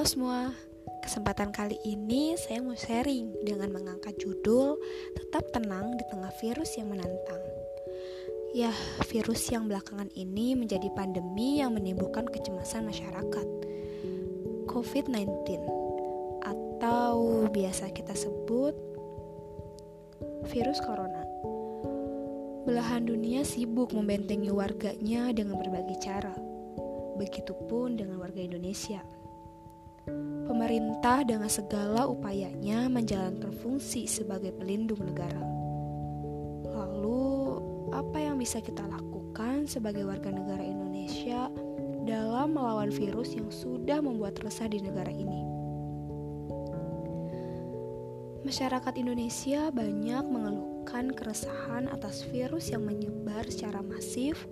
Halo semua, kesempatan kali ini saya mau sharing dengan mengangkat judul Tetap Tenang di Tengah Virus yang Menantang. Ya, virus yang belakangan ini menjadi pandemi yang menimbulkan kecemasan masyarakat. COVID-19 atau biasa kita sebut virus corona. Belahan dunia sibuk membentengi warganya dengan berbagai cara. Begitupun dengan warga Indonesia pemerintah dengan segala upayanya menjalankan fungsi sebagai pelindung negara. Lalu, apa yang bisa kita lakukan sebagai warga negara Indonesia dalam melawan virus yang sudah membuat resah di negara ini? Masyarakat Indonesia banyak mengeluhkan keresahan atas virus yang menyebar secara masif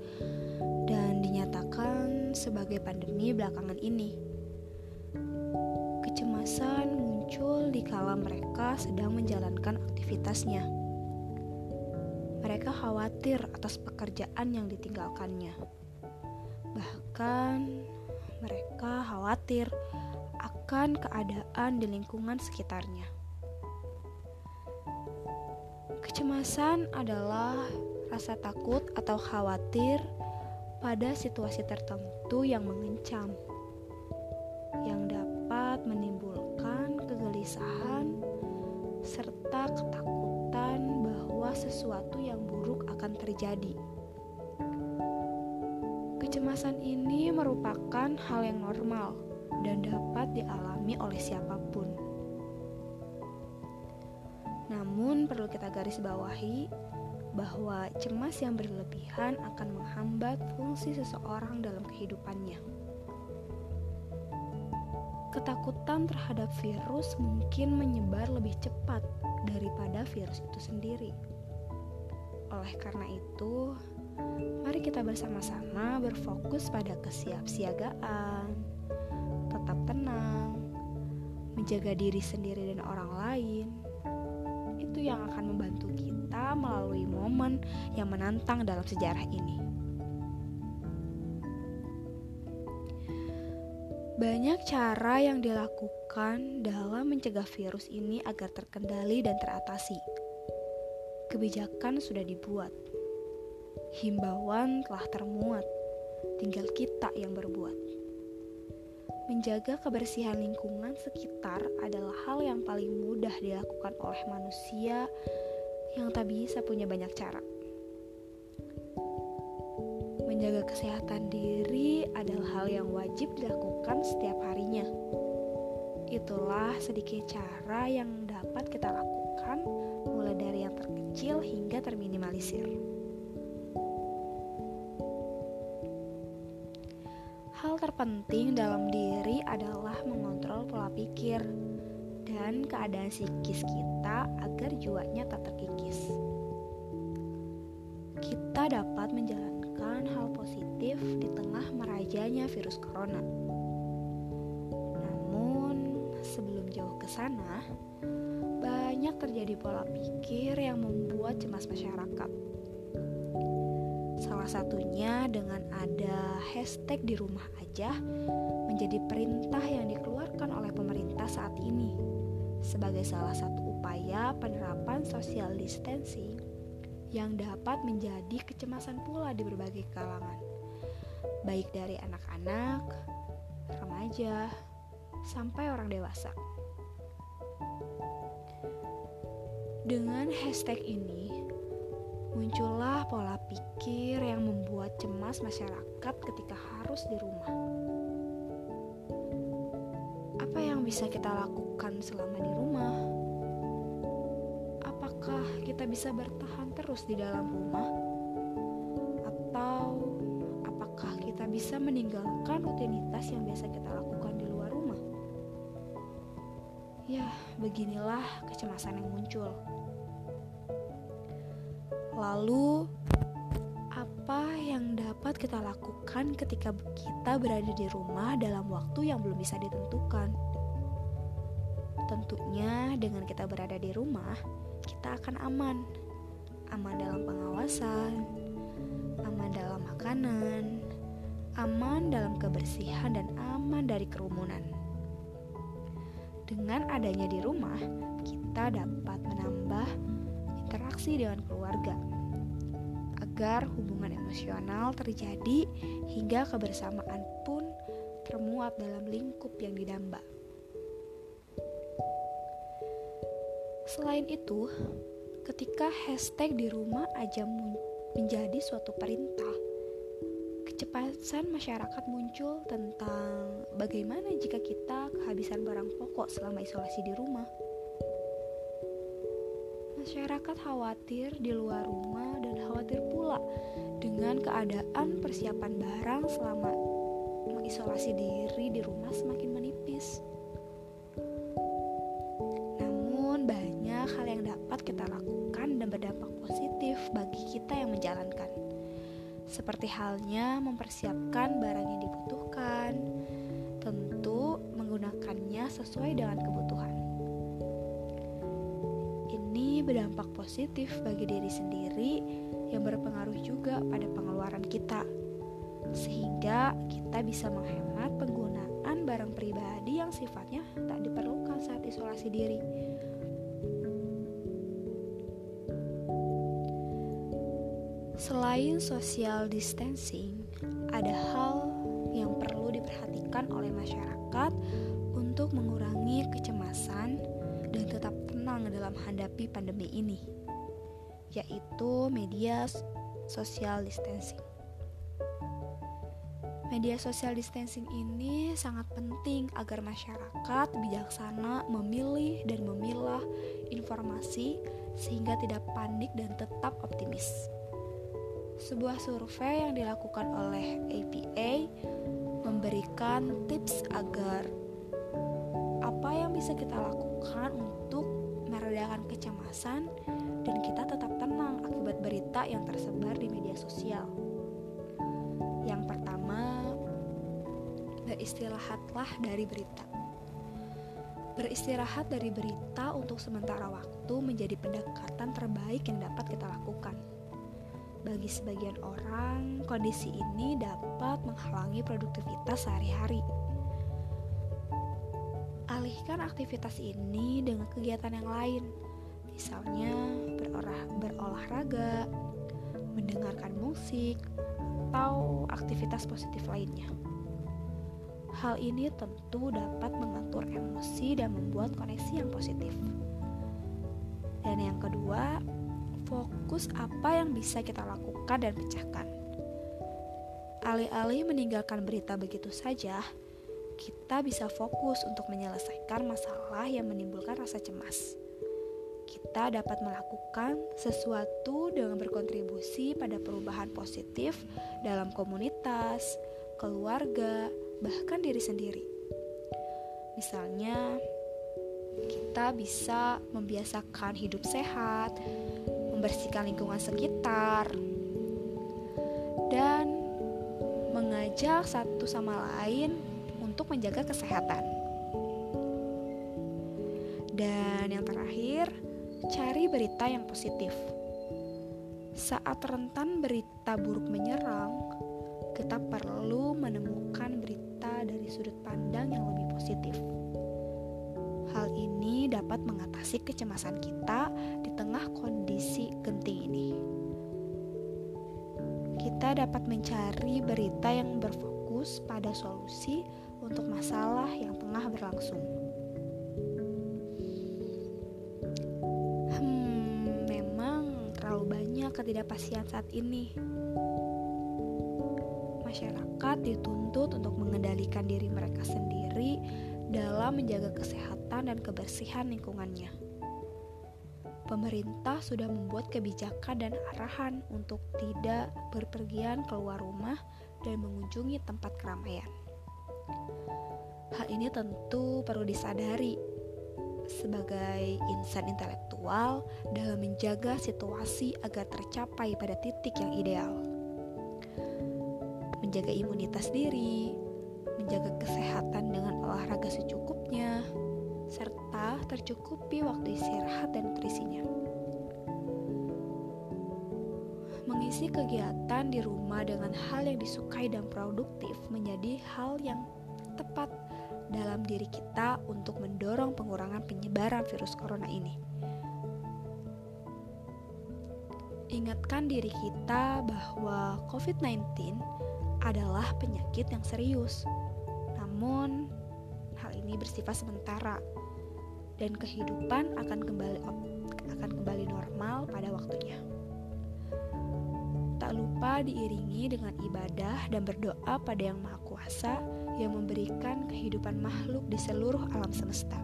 dan dinyatakan sebagai pandemi belakangan ini kecemasan muncul di kala mereka sedang menjalankan aktivitasnya. Mereka khawatir atas pekerjaan yang ditinggalkannya. Bahkan, mereka khawatir akan keadaan di lingkungan sekitarnya. Kecemasan adalah rasa takut atau khawatir pada situasi tertentu yang mengancam, yang dapat sesuatu yang buruk akan terjadi. Kecemasan ini merupakan hal yang normal dan dapat dialami oleh siapa pun. Namun, perlu kita garis bawahi bahwa cemas yang berlebihan akan menghambat fungsi seseorang dalam kehidupannya. Ketakutan terhadap virus mungkin menyebar lebih cepat daripada virus itu sendiri. Oleh karena itu, mari kita bersama-sama berfokus pada kesiapsiagaan, tetap tenang, menjaga diri sendiri dan orang lain. Itu yang akan membantu kita melalui momen yang menantang dalam sejarah ini. Banyak cara yang dilakukan dalam mencegah virus ini agar terkendali dan teratasi. Kebijakan sudah dibuat, himbauan telah termuat, tinggal kita yang berbuat. Menjaga kebersihan lingkungan sekitar adalah hal yang paling mudah dilakukan oleh manusia yang tak bisa punya banyak cara. Menjaga kesehatan diri adalah hal yang wajib dilakukan setiap harinya. Itulah sedikit cara yang dapat kita lakukan, mulai dari yang terkecil hingga terminimalisir. Hal terpenting dalam diri adalah mengontrol pola pikir dan keadaan psikis kita agar jiwanya tak terkikis. Kita dapat menjalankan hal positif di tengah merajanya virus corona. Namun, sebelum jauh ke sana, terjadi pola pikir yang membuat cemas masyarakat. Salah satunya dengan ada hashtag di rumah aja menjadi perintah yang dikeluarkan oleh pemerintah saat ini sebagai salah satu upaya penerapan social distancing yang dapat menjadi kecemasan pula di berbagai kalangan, baik dari anak-anak, remaja, sampai orang dewasa. Dengan hashtag ini, muncullah pola pikir yang membuat cemas masyarakat ketika harus di rumah. Apa yang bisa kita lakukan selama di rumah? Apakah kita bisa bertahan terus di dalam rumah? Atau apakah kita bisa meninggalkan rutinitas yang biasa kita lakukan Ya, beginilah kecemasan yang muncul. Lalu, apa yang dapat kita lakukan ketika kita berada di rumah dalam waktu yang belum bisa ditentukan? Tentunya, dengan kita berada di rumah, kita akan aman. Aman dalam pengawasan, aman dalam makanan, aman dalam kebersihan, dan aman dari kerumunan. Dengan adanya di rumah, kita dapat menambah interaksi dengan keluarga agar hubungan emosional terjadi hingga kebersamaan pun termuat dalam lingkup yang didamba. Selain itu, ketika hashtag di rumah aja menjadi suatu perintah, kecepatan masyarakat muncul tentang bagaimana jika kita kehabisan barang pokok selama isolasi di rumah. Masyarakat khawatir di luar rumah dan khawatir pula dengan keadaan persiapan barang selama mengisolasi diri di rumah semakin menipis. Namun banyak hal yang dapat kita lakukan seperti halnya mempersiapkan barang yang dibutuhkan, tentu menggunakannya sesuai dengan kebutuhan. Ini berdampak positif bagi diri sendiri yang berpengaruh juga pada pengeluaran kita, sehingga kita bisa menghemat penggunaan barang pribadi yang sifatnya tak diperlukan saat isolasi diri Selain social distancing, ada hal yang perlu diperhatikan oleh masyarakat untuk mengurangi kecemasan dan tetap tenang dalam menghadapi pandemi ini, yaitu media social distancing. Media social distancing ini sangat penting agar masyarakat bijaksana memilih dan memilah informasi sehingga tidak panik dan tetap optimis. Sebuah survei yang dilakukan oleh APA memberikan tips agar apa yang bisa kita lakukan untuk meredakan kecemasan dan kita tetap tenang akibat berita yang tersebar di media sosial. Yang pertama, beristirahatlah dari berita. Beristirahat dari berita untuk sementara waktu menjadi pendekatan terbaik yang dapat kita lakukan. Bagi sebagian orang, kondisi ini dapat menghalangi produktivitas sehari-hari. Alihkan aktivitas ini dengan kegiatan yang lain, misalnya berolah, berolahraga, mendengarkan musik, atau aktivitas positif lainnya. Hal ini tentu dapat mengatur emosi dan membuat koneksi yang positif. Dan yang kedua, fokus apa yang bisa kita lakukan dan pecahkan. Alih-alih meninggalkan berita begitu saja, kita bisa fokus untuk menyelesaikan masalah yang menimbulkan rasa cemas. Kita dapat melakukan sesuatu dengan berkontribusi pada perubahan positif dalam komunitas, keluarga, bahkan diri sendiri. Misalnya, kita bisa membiasakan hidup sehat, membersihkan lingkungan sekitar, dan mengajak satu sama lain untuk menjaga kesehatan. Dan yang terakhir, cari berita yang positif. Saat rentan berita buruk menyerang, kita perlu menemukan berita dari sudut pandang yang lebih positif. Hal ini dapat mengatasi kecemasan kita di tengah kondisi genting ini. Kita dapat mencari berita yang berfokus pada solusi untuk masalah yang tengah berlangsung. Hmm, memang terlalu banyak ketidakpastian saat ini. Masyarakat dituntut untuk mengendalikan diri mereka sendiri dalam menjaga kesehatan dan kebersihan lingkungannya. Pemerintah sudah membuat kebijakan dan arahan untuk tidak berpergian keluar rumah dan mengunjungi tempat keramaian. Hal ini tentu perlu disadari sebagai insan intelektual dalam menjaga situasi agar tercapai pada titik yang ideal. Menjaga imunitas diri, menjaga kesehatan dengan olahraga secukupnya, serta tercukupi waktu istirahat dan nutrisinya. Mengisi kegiatan di rumah dengan hal yang disukai dan produktif menjadi hal yang tepat dalam diri kita untuk mendorong pengurangan penyebaran virus corona ini. Ingatkan diri kita bahwa COVID-19 adalah penyakit yang serius. Namun, hal ini bersifat sementara dan kehidupan akan kembali akan kembali normal pada waktunya. Tak lupa diiringi dengan ibadah dan berdoa pada Yang Maha Kuasa yang memberikan kehidupan makhluk di seluruh alam semesta.